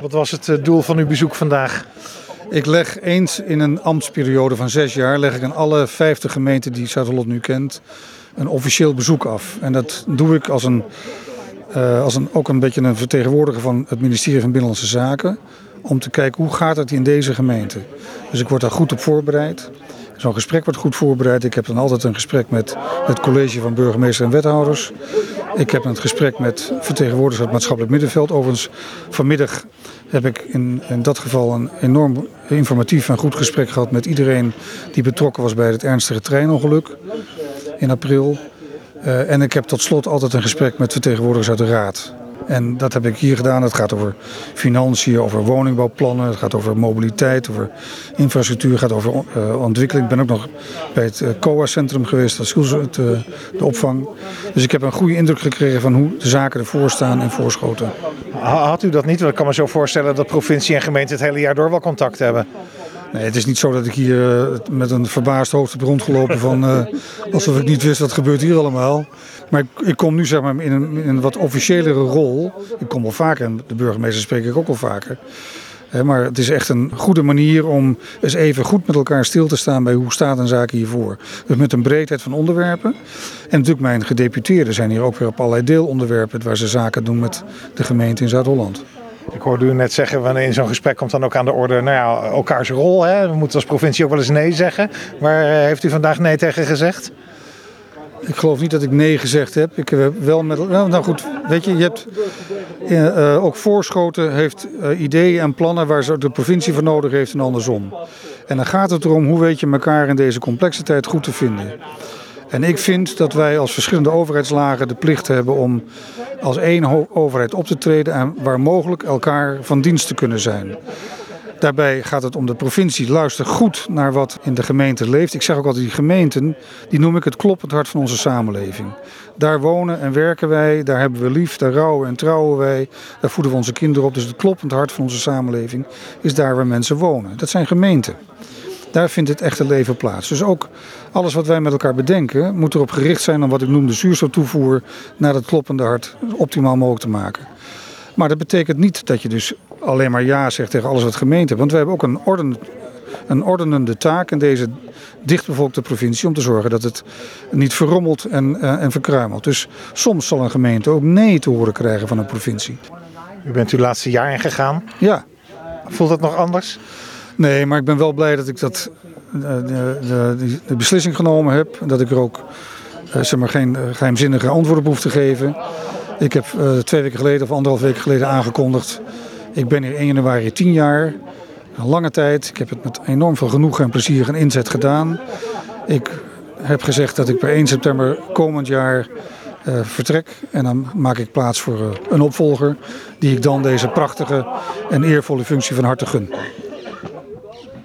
Wat was het eh, doel van uw bezoek vandaag? Ik leg eens in een ambtsperiode van zes jaar, leg ik aan alle 50 gemeenten die Zuid-Holland nu kent, een officieel bezoek af. En dat doe ik als een, uh, als een, ook een beetje een vertegenwoordiger van het ministerie van Binnenlandse Zaken. Om te kijken hoe gaat het in deze gemeente. Dus ik word daar goed op voorbereid. Zo'n gesprek wordt goed voorbereid. Ik heb dan altijd een gesprek met het college van burgemeester en wethouders. Ik heb een gesprek met vertegenwoordigers van het maatschappelijk middenveld. Overigens, vanmiddag heb ik in, in dat geval een enorm informatief en goed gesprek gehad met iedereen die betrokken was bij het ernstige treinongeluk in april. Uh, en ik heb tot slot altijd een gesprek met vertegenwoordigers uit de Raad. En dat heb ik hier gedaan. Het gaat over financiën, over woningbouwplannen, het gaat over mobiliteit, over infrastructuur, het gaat over uh, ontwikkeling. Ik ben ook nog bij het uh, COA-centrum geweest, dat is het, uh, de opvang. Dus ik heb een goede indruk gekregen van hoe de zaken ervoor staan en voorschoten. Had u dat niet? Want ik kan me zo voorstellen dat provincie en gemeente het hele jaar door wel contact hebben. Nee, het is niet zo dat ik hier met een verbaasd hoofd heb rondgelopen van uh, alsof ik niet wist wat gebeurt hier allemaal. Maar ik, ik kom nu zeg maar in een, in een wat officiëlere rol. Ik kom wel vaker en de burgemeester spreek ik ook wel vaker. Maar het is echt een goede manier om eens even goed met elkaar stil te staan bij hoe staat een zaak hiervoor. Dus met een breedheid van onderwerpen. En natuurlijk mijn gedeputeerden zijn hier ook weer op allerlei deelonderwerpen waar ze zaken doen met de gemeente in Zuid-Holland. Ik hoorde u net zeggen, in zo'n gesprek komt dan ook aan de orde, nou ja, elkaars rol. Hè? We moeten als provincie ook wel eens nee zeggen. Waar heeft u vandaag nee tegen gezegd? Ik geloof niet dat ik nee gezegd heb. Ik heb wel met. Nou, nou goed, weet je, je hebt uh, ook Voorschoten heeft ideeën en plannen waar de provincie voor nodig heeft en andersom. En dan gaat het erom hoe weet je elkaar in deze complexe tijd goed te vinden. En ik vind dat wij als verschillende overheidslagen de plicht hebben om als één overheid op te treden en waar mogelijk elkaar van dienst te kunnen zijn. Daarbij gaat het om de provincie. Luister goed naar wat in de gemeente leeft. Ik zeg ook altijd, die gemeenten, die noem ik het kloppend hart van onze samenleving. Daar wonen en werken wij, daar hebben we lief, daar rouwen en trouwen wij. Daar voeden we onze kinderen op. Dus het kloppend hart van onze samenleving is daar waar mensen wonen. Dat zijn gemeenten. Daar vindt het echte leven plaats. Dus ook alles wat wij met elkaar bedenken moet erop gericht zijn om wat ik noem de zuurstoftoevoer naar het kloppende hart optimaal mogelijk te maken. Maar dat betekent niet dat je dus alleen maar ja zegt tegen alles wat gemeente. Want wij hebben ook een, orden, een ordenende taak in deze dichtbevolkte provincie om te zorgen dat het niet verrommelt en, uh, en verkruimelt. Dus soms zal een gemeente ook nee te horen krijgen van een provincie. U bent uw laatste jaar ingegaan. Ja. Voelt het nog anders? Nee, maar ik ben wel blij dat ik dat, de, de, de beslissing genomen heb. Dat ik er ook uh, zeg maar, geen geheimzinnige antwoorden op hoef te geven. Ik heb twee weken geleden of anderhalf weken geleden aangekondigd. Ik ben hier 1 januari 10 jaar. Een lange tijd. Ik heb het met enorm veel genoegen en plezier en inzet gedaan. Ik heb gezegd dat ik per 1 september komend jaar vertrek. En dan maak ik plaats voor een opvolger. Die ik dan deze prachtige en eervolle functie van harte gun.